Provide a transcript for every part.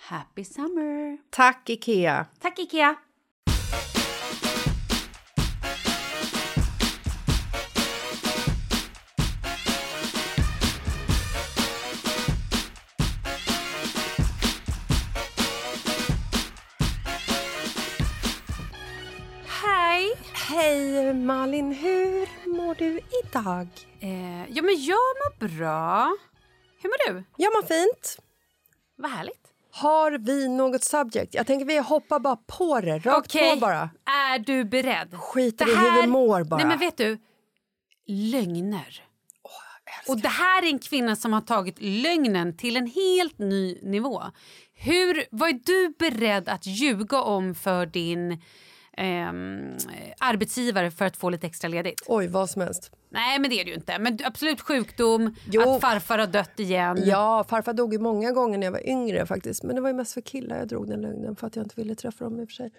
Happy summer! Tack, Ikea! Tack Ikea! Hej! Hej, Malin. Hur mår du idag? Eh, ja, men jag mår bra. Hur mår du? Jag mår fint. Vad härligt. Har vi något subject? Jag tänker vi hoppar bara på det. Rakt Okej, på bara. är du beredd? Skiter i hur vi mår bara. Nej, men vet du? Lögner. Och det här är en kvinna som har tagit lögnen till en helt ny nivå. Hur, vad är du beredd att ljuga om för din ehm, arbetsgivare för att få lite extra ledigt? Oj, vad som helst. Nej, men det är det ju inte. Men absolut sjukdom, Jo. att farfar har dött igen. Ja, farfar dog ju många gånger när jag var yngre faktiskt. Men det var ju mest för killar jag drog den lögnen för att jag inte ville träffa dem i och för sig.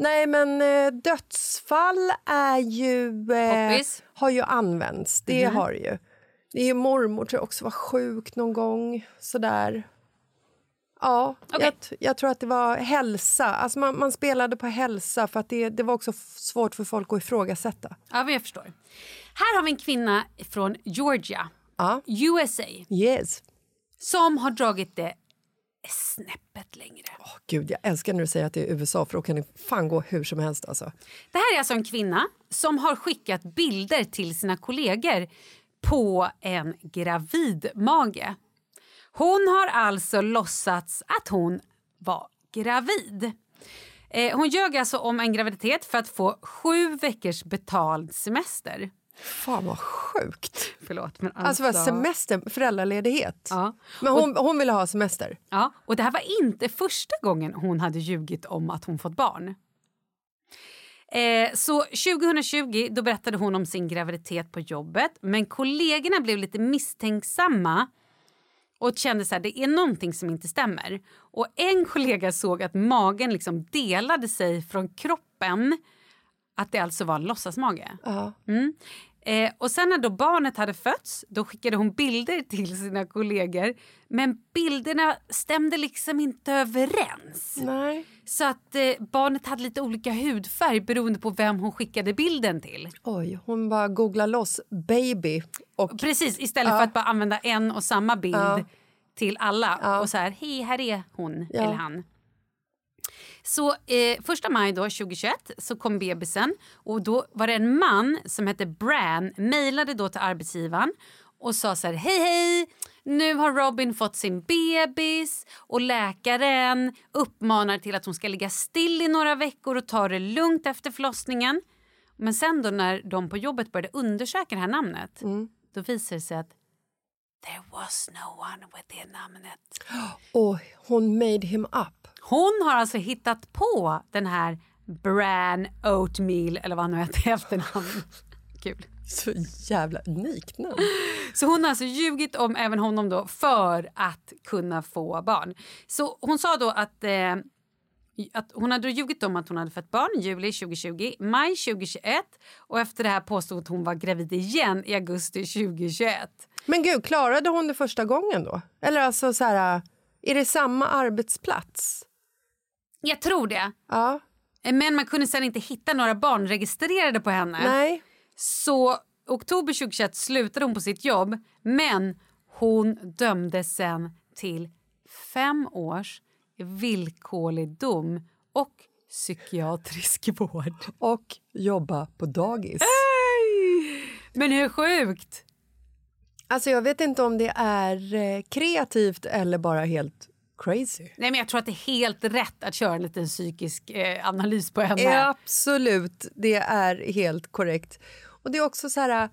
Nej, men eh, dödsfall är ju... Eh, har ju använts. Det har det ju. Det är ju mormor tror jag också var sjuk någon gång. Sådär. Ja, Okej. jag, jag tror att det var hälsa. Alltså man, man spelade på hälsa för att det, det var också svårt för folk att ifrågasätta. Ja, men jag förstår. Här har vi en kvinna från Georgia, Ja. USA, Yes. som har dragit det snäppet längre. Åh, Gud, jag älskar när du säger att det är USA för då kan det fan gå hur som helst. Alltså. Det här är alltså en kvinna som har skickat bilder till sina kollegor på en gravidmage. Hon har alltså låtsats att hon var gravid. Eh, hon ljög alltså om en graviditet för att få sju veckors betald semester. Fan vad sjukt. Förlåt, men Alltså vad semester, föräldraledighet. Ja. Men hon, hon ville ha semester. Ja, och det här var inte första gången hon hade ljugit om att hon fått barn. Eh, så 2020 då berättade hon om sin graviditet på jobbet men kollegorna blev lite misstänksamma och kände att det är någonting som inte stämmer. Och En kollega såg att magen liksom delade sig från kroppen. Att det alltså var en låtsasmage. Ja. Mm. Eh, och sen när då barnet hade fötts då skickade hon bilder till sina kollegor. Men bilderna stämde liksom inte överens. Nej. Så att eh, barnet hade lite olika hudfärg beroende på vem hon skickade bilden till. Oj, hon bara googlar loss baby. Och, Precis, istället Ja. för att bara använda en och samma bild Ja. till alla. Ja. Och så här, hej, här är hon eller han. Så eh, första maj då, 2021 så kom bebisen. Och då var det en man som hette Bran mejlade då till arbetsgivaren och sa så här hej hej! Nu har Robin fått sin bebis och läkaren uppmanar till att hon ska ligga still i några veckor och ta det lugnt efter förlossningen. Men sen då när de på jobbet började undersöka det här namnet då visade det sig att there was no one with det namnet. Oj, hon made him up. Hon har alltså hittat på den här Bran Oatmeal eller vad han nu heter i efternamn. Kul. Så jävla unikt namn. Så hon har alltså ljugit om även honom då för att kunna få barn. Så hon sa då att, eh, att hon hade ljugit om att hon hade fått barn i juli 2020, maj 2021 och efter det här påstod att hon var gravid igen i augusti 2021. Men gud, klarade hon det första gången då? Eller alltså så här, är det samma arbetsplats? Jag tror det. Ja. Men man kunde sen inte hitta några barn registrerade på henne. Nej. Så oktober 2021 slutade hon på sitt jobb men hon dömdes sen till fem års villkorlig dom och psykiatrisk vård. Och jobba på dagis. Men hur sjukt? Alltså jag vet inte om det är eh, kreativt eller bara helt crazy. Nej, men jag tror att det är helt rätt att köra en liten psykisk eh, analys på henne. Absolut, det är helt korrekt. Och det är också så här...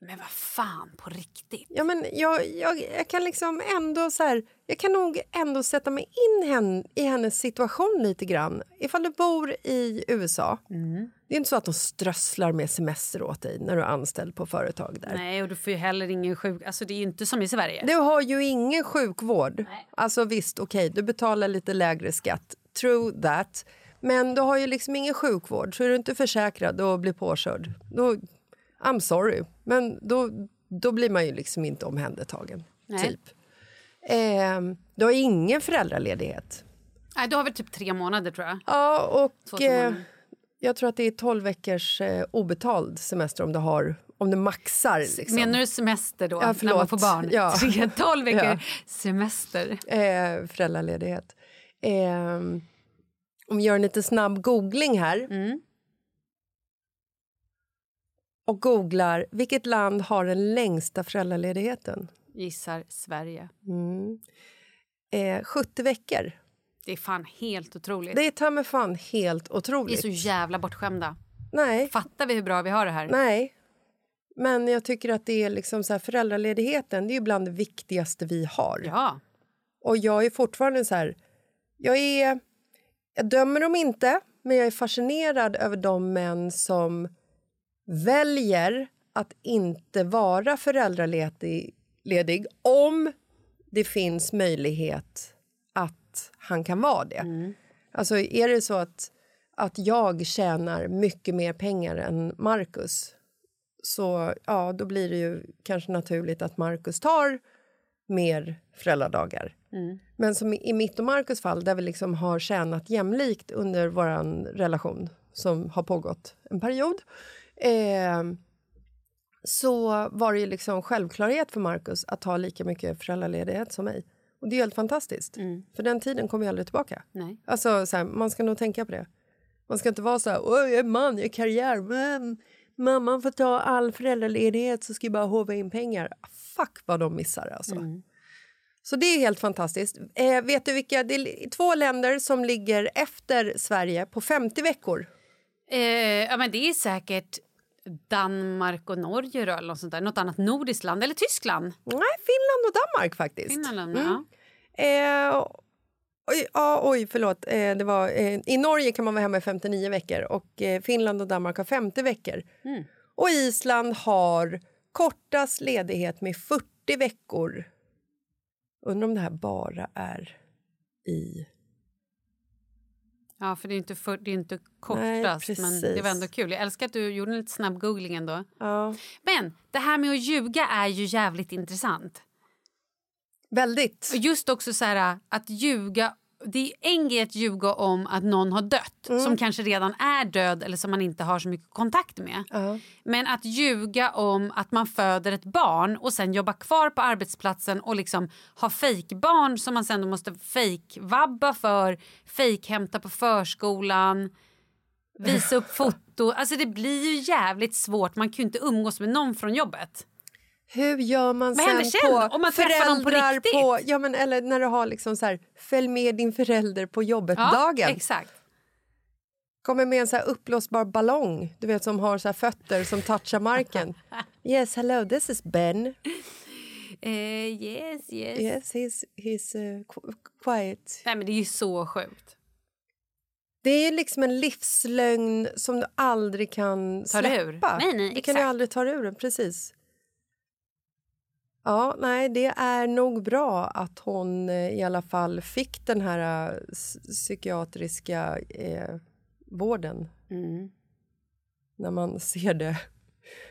Men vad fan, på riktigt? Ja, men jag, jag, jag kan liksom ändå så här, jag kan nog ändå sätta mig in hen, i hennes situation lite grann. Ifall du bor i USA, det är inte så att de strösslar med semester åt dig när du är anställd på företag där. Nej, och du får ju heller ingen sjuk... Alltså det är inte som i Sverige. Du har ju ingen sjukvård. Alltså visst, okej, du betalar lite lägre skatt. True that. Men du har ju liksom ingen sjukvård, så är du inte försäkrad och blir påkörd. Då, I'm sorry, men då, då blir man ju liksom inte omhändertagen. Nej. Typ. Eh, du har ingen föräldraledighet. Nej, du har väl typ tre månader tror jag. Ja, Två, och månader. Jag tror att det är 12 veckors eh, obetald semester om du, har, om du maxar. Liksom. Menar du semester då? Ja, när man får barn? Ja. Tre, tolv veckor Ja. semester. eh, föräldraledighet. Eh, om vi gör en lite snabb googling här. Mm. Och googlar vilket land har den längsta föräldraledigheten. Gissar Sverige. Mm. Eh, 70 veckor. Det är fan helt otroligt. Det är ta mig fan helt Vi är otroligt. så jävla bortskämda. Nej, Fattar vi hur bra vi har det här? nej. Men jag tycker att det är liksom så här, föräldraledigheten det är ju bland det viktigaste vi har. Ja. Och jag är fortfarande så här... Jag, är, jag dömer dem inte, men jag är fascinerad över de män som väljer att inte vara föräldraledig ledig, om det finns möjlighet han kan vara det. Alltså är det så att, att jag tjänar mycket mer pengar än Marcus så ja, då blir det ju kanske naturligt att Marcus tar mer föräldradagar. Men som i mitt och Marcus fall, där vi liksom har tjänat jämlikt under vår relation som har pågått en period eh, så var det ju liksom självklarhet för Marcus att ta lika mycket föräldraledighet som mig. Och det är helt fantastiskt, för den tiden kommer ju aldrig tillbaka. Nej. Alltså, så här, man ska nog tänka på det. Man ska inte vara så här, jag är man, jag är karriär, men mamman får ta all föräldraledighet så ska jag bara håva in pengar. Fuck vad de missar alltså. Så det är helt fantastiskt. Eh, vet du vilka? Det är två länder som ligger efter Sverige på 50 veckor. Eh, ja, men det är säkert Danmark och Norge då, eller något, sånt där. något annat nordiskt land. Eller Tyskland. Nej, Finland och Danmark faktiskt. Finland, Mm. ja. Eh, oj, ja, oj, förlåt. Eh, det var, eh, I Norge kan man vara hemma i 59 veckor och eh, Finland och Danmark har 50 veckor. Mm. Och Island har kortast ledighet med 40 veckor. Undrar om det här bara är i... Ja, för det är inte, för, det är inte kortast, Nej, men det var ändå kul. Jag älskar att du gjorde en lite snabb googling ändå. Ja. Men det här med att ljuga är ju jävligt intressant. Väldigt. Och just också så här att ljuga det är en grej att ljuga om att någon har dött Mm. som kanske redan är död eller som man inte har så mycket kontakt med. Ja. Men att ljuga om att man föder ett barn och sen jobbar kvar på arbetsplatsen och liksom ha fejkbarn som man sen måste fejkvabba för, fejkhämta på förskolan, visa upp foto. Alltså det blir ju jävligt svårt. Man kan ju inte umgås med någon från jobbet. Hur gör man Vad sen sen? på Om man träffar någon på föräldrar på... Ja, men, eller när du har liksom så här, följ med din förälder på jobbet-dagen. exakt. Kommer med en så här uppblåsbar ballong du vet som har så här fötter som touchar marken. yes, hello, this is Ben. Eh, yes, yes. Yes, he's, he's uh, qu- quiet. Nej men det är ju så sjukt. Det är liksom en livslögn som du aldrig kan du släppa. Nej, nej, du kan ju exakt. aldrig ta ur den, precis. Ja, nej, det är nog bra att hon eh, i alla fall fick den här eh, psykiatriska eh, vården. Mm. När man ser det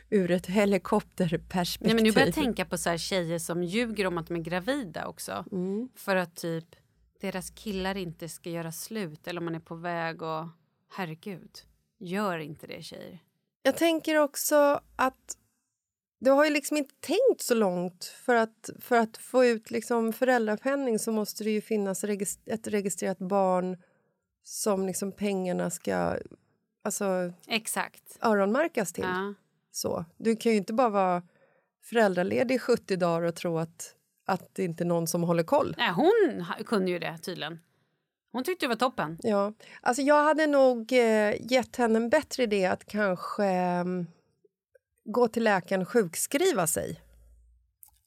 ur ett helikopterperspektiv. Nej, men nu börjar jag tänka på så här tjejer som ljuger om att de är gravida också. Mm. För att typ deras killar inte ska göra slut eller om man är på väg och herregud, gör inte det tjejer. Jag tänker också att du har ju liksom inte tänkt så långt. För att, för att få ut liksom föräldrapenning så måste det ju finnas ett registrerat barn som liksom pengarna ska alltså, Exakt. öronmärkas till. Ja. Så. Du kan ju inte bara vara föräldraledig i 70 dagar och tro att, att det inte är någon som håller koll. Nej, hon kunde ju det tydligen. Hon tyckte det var toppen. Ja, alltså jag hade nog eh, gett henne en bättre idé att kanske mm, gå till läkaren och sjukskriva sig.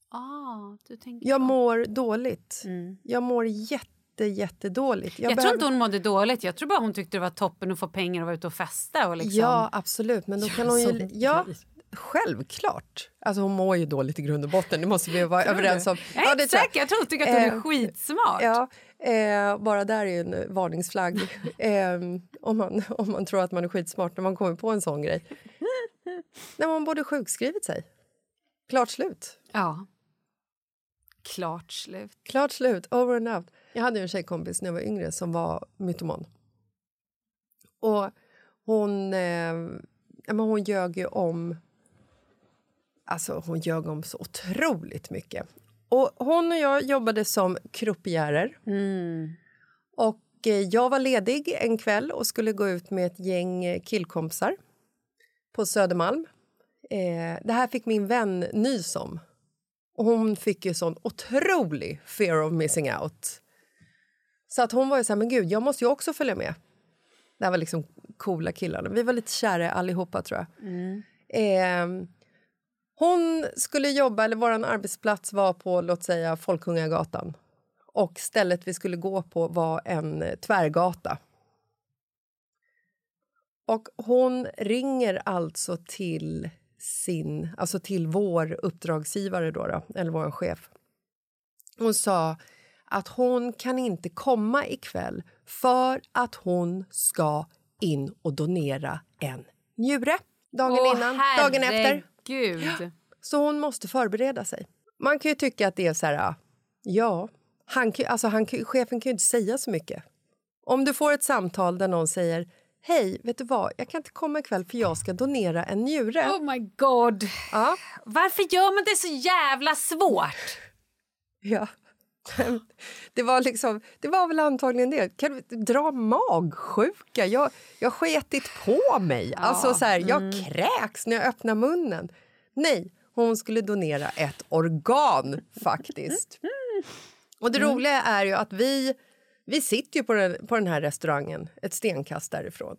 Ah, du tänker Jag mår dåligt. Mm. Jag mår jätte, jättedåligt. Jag, tror inte hon mådde dåligt. Jag tror bara hon tyckte det var toppen att få pengar och vara ute och festa. Och liksom. Ja, absolut. Men då kan hon ju... Ja, självklart. Alltså hon mår ju dåligt i grund och botten. Det måste vi vara överens om. Jag är Ja, inte det tror jag. säker. Jag tror hon tycker att hon är Eh, skitsmart. Ja, eh, bara där är en varningsflagg. eh, om, man, om man tror att man är skitsmart när man kommer på en sån grej. När man borde sjukskrivit sig. Klart slut. ja. Klart slut. Klart slut. Over and out. Jag hade en tjejkompis när jag var yngre som var mytoman. Och hon, eh, men hon ljög ju om... Alltså, hon ljög om så otroligt mycket. Och hon och jag jobbade som croupiérer. Mm. Och eh, jag var ledig en kväll och skulle gå ut med ett gäng eh, killkompisar på Södermalm. Eh, det här fick min vän nys om. Och hon fick ju sån otrolig fear of missing out. Så att hon var ju så här, men gud, jag måste ju också följa med. Det här var liksom coola killarna. Vi var lite kära allihopa tror jag. Eh, hon skulle jobba, eller vår arbetsplats var på låt säga Folkungagatan. Och stället vi skulle gå på var en tvärgata. Och hon ringer alltså till sin, alltså till vår uppdragsgivare då, då eller vår chef. Hon sa att hon kan inte komma ikväll för att hon ska in och donera en njure dagen Åh, innan, dagen efter. herregud. Så hon måste förbereda sig. Man kan ju tycka att det är så här... Ja, han, kan- alltså han, chefen kan ju inte säga så mycket. Om du får ett samtal där någon säger Hej, vet du vad? Jag kan inte komma ikväll för jag ska donera en njure. Oh my god. Ja, Varför gör man det så jävla svårt? ja. Det var, liksom, det var väl antagligen det. Kan du dra magsjuka? Jag, har sketit på mig. Alltså så här, jag kräks när jag öppnar munnen. Nej, hon skulle donera ett organ faktiskt. Och det roliga är ju att vi, vi sitter ju på den, på den här restaurangen ett stenkast därifrån.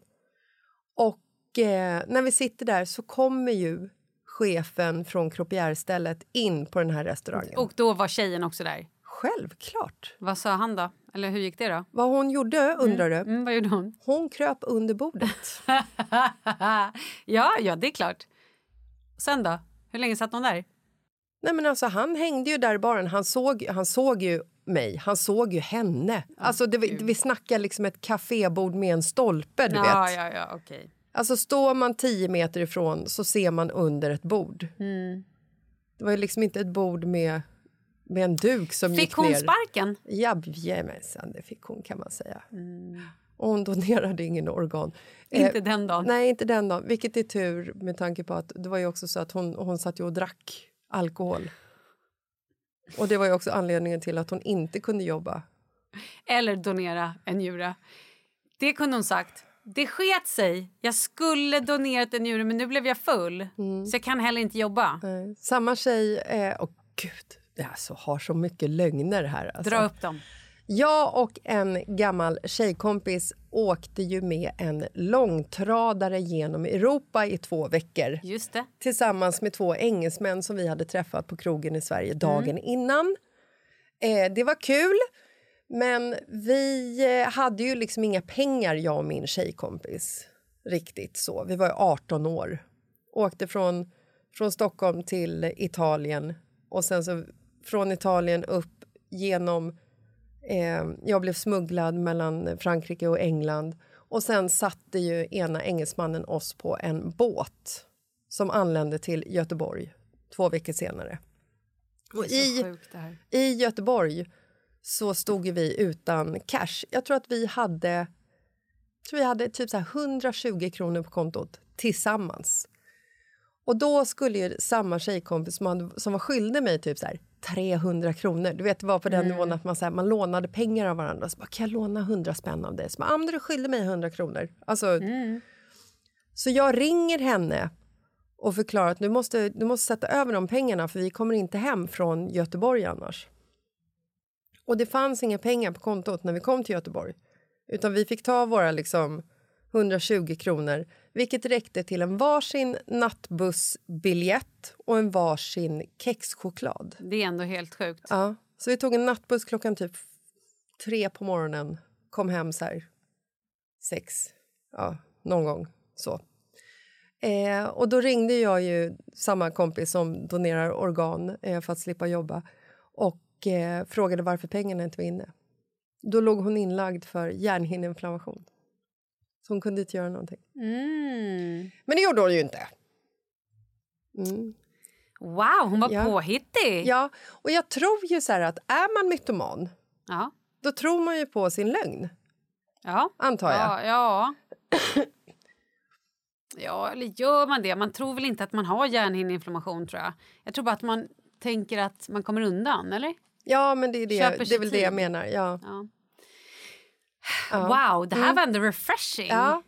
Och eh, när vi sitter där så kommer ju chefen från Croupierre-stället in på den här restaurangen. Och då var tjejen också där. Självklart. Vad sa han då? Eller hur gick det då? Vad hon gjorde, undrar du? Mm, vad gjorde hon? Hon kröp under bordet. ja, ja, det är klart. Sen då? Hur länge satt hon där? Nej, men alltså, han hängde ju där i baren. Han såg, han såg ju mig, han såg ju henne. Alltså, det, vi, snackar liksom ett kafébord med en stolpe. Du ja, vet. ja, ja, okej. Alltså, står man tio meter ifrån så ser man under ett bord. Mm. Det var ju liksom inte ett bord med, med en duk som Fick gick hon ner. sparken? Jajamensan, det fick hon kan man säga. Och hon donerade ingen organ. Mm. Inte Eh, den dagen. Nej, inte den dagen. Vilket är tur med tanke på att det var ju också så att hon, hon satt ju och drack alkohol. Och det var ju också anledningen till att hon inte kunde jobba. Eller donera en njure. Det kunde hon sagt. Det sket sig. Jag skulle donerat en njure, men nu blev jag full. Mm. Så jag kan heller inte jobba. Samma tjej... Eh, åh gud, det alltså, har så mycket lögner här. Alltså. Dra upp dem. Jag och en gammal tjejkompis åkte ju med en långtradare genom Europa i två veckor Just det. tillsammans med två engelsmän som vi hade träffat på krogen i Sverige dagen innan. Eh, det var kul, men vi eh, hade ju liksom inga pengar, jag och min tjejkompis. Riktigt så. Vi var ju 18 år. Åkte från, från Stockholm till Italien och sen så från Italien upp genom... Eh, jag blev smugglad mellan Frankrike och England och sen satte ju ena engelsmannen oss på en båt som anlände till Göteborg två veckor senare. Och i. I Göteborg så stod vi utan cash. Jag tror att vi hade, tror vi hade typ så här 120 kronor på kontot tillsammans. Och då skulle ju samma tjejkompis som, hade, som var skyldig mig typ så här 300 kronor. Du vet, det var på den nivån att man, så här, man lånade pengar av varandra. Så bara, kan jag låna 100 spänn av dig? Så bara, ah, men du skyllde mig 100 kronor. Alltså, Så jag ringer henne och förklarar att du måste, du måste sätta över de pengarna för vi kommer inte hem från Göteborg annars. Och det fanns inga pengar på kontot när vi kom till Göteborg. Utan vi fick ta våra liksom 120 kronor vilket räckte till en varsin nattbussbiljett och en varsin kexchoklad. Det är ändå helt sjukt. Ja, så vi tog en nattbuss klockan typ tre på morgonen. Kom hem så här sex, ja, någon gång så. Eh, och då ringde jag ju samma kompis som donerar organ eh, för att slippa jobba och eh, frågade varför pengarna inte var inne. Då låg hon inlagd för hjärnhinneinflammation. Så hon kunde inte göra någonting. Mm. Men det gjorde hon ju inte. Mm. Wow, hon var Ja. påhittig! Ja, och jag tror ju så att är man mytoman Ja. då tror man ju på sin lögn, Ja. antar jag. Ja, ja. ja, eller gör man det? Man tror väl inte att man har hjärnhinneinflammation tror jag. Jag tror bara att man tänker att man kommer undan, eller? Ja, men det är, det, det är väl det jag tid. menar. Ja. Ja. Ja. Wow, det här var ändå refreshing. Ja.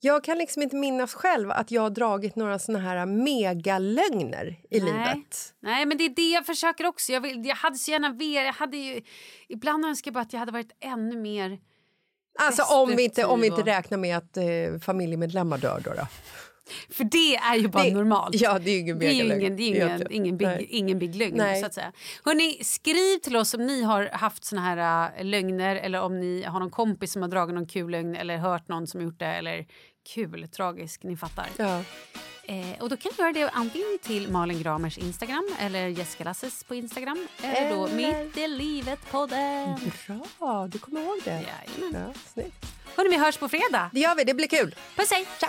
Jag kan liksom inte minnas själv att jag har dragit några såna här megalögner i Nej. livet. Nej, men det är det jag försöker också. Jag, vill, jag hade så gärna velat... Jag hade ju, ibland önskar jag bara att jag hade varit ännu mer... Alltså om vi inte, om vi inte räknar med att eh, familjemedlemmar dör då. då. För det är ju bara Det- normalt. Ja, det är ingen Det är ingen, det är ingen, ingen, big, Nej. ingen big lögn. Nej. Så att säga. Hörrni, skriv till oss om ni har haft såna här äh, lögner eller om ni har någon kompis som har dragit någon kul lögn eller hört någon som gjort det. Eller kul, tragisk, ni fattar. Ja. Eh, och då kan du göra det antingen till Malin Gramers Instagram eller Jessica Lasses på Instagram. Eller då Eller- Mitt i livet-podden. Bra, du kommer ihåg det. Jajamän. Ja, snyggt. Hörrni, vi hörs på fredag. Det gör vi, det blir kul. Puss hej! Tja.